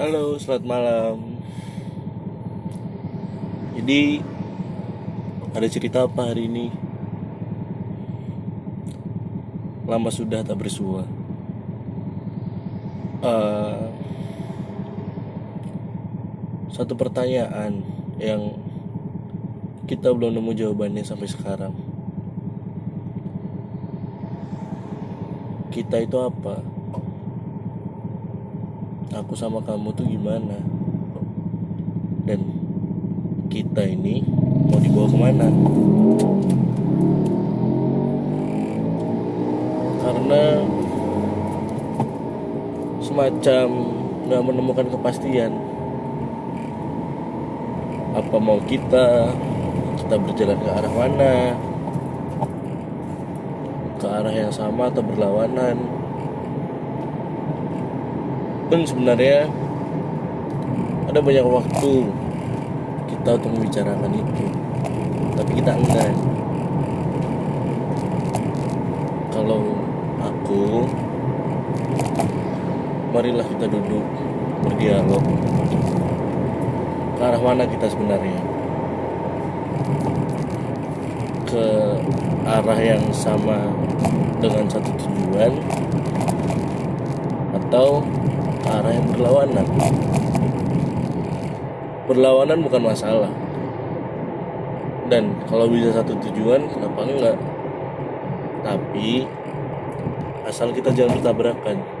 Halo, selamat malam. Jadi ada cerita apa hari ini? Lama sudah tak bersua. Eh, satu pertanyaan yang kita belum nemu jawabannya sampai sekarang. Kita itu apa? Aku sama kamu tuh gimana? Dan kita ini mau dibawa ke mana? Karena semacam nggak menemukan kepastian. Apa mau kita? Kita berjalan ke arah mana? Ke arah yang sama atau berlawanan? Pun sebenarnya ada banyak waktu kita untuk membicarakan itu. Tapi kita enggan kalau aku marilah kita duduk berdialog. Ke arah mana kita sebenarnya? Ke arah yang sama dengan satu tujuan? Atau arah yang berlawanan. Berlawanan bukan masalah. Dan kalau bisa satu tujuan kenapa enggak? Tapi asal kita jangan bertabrakan.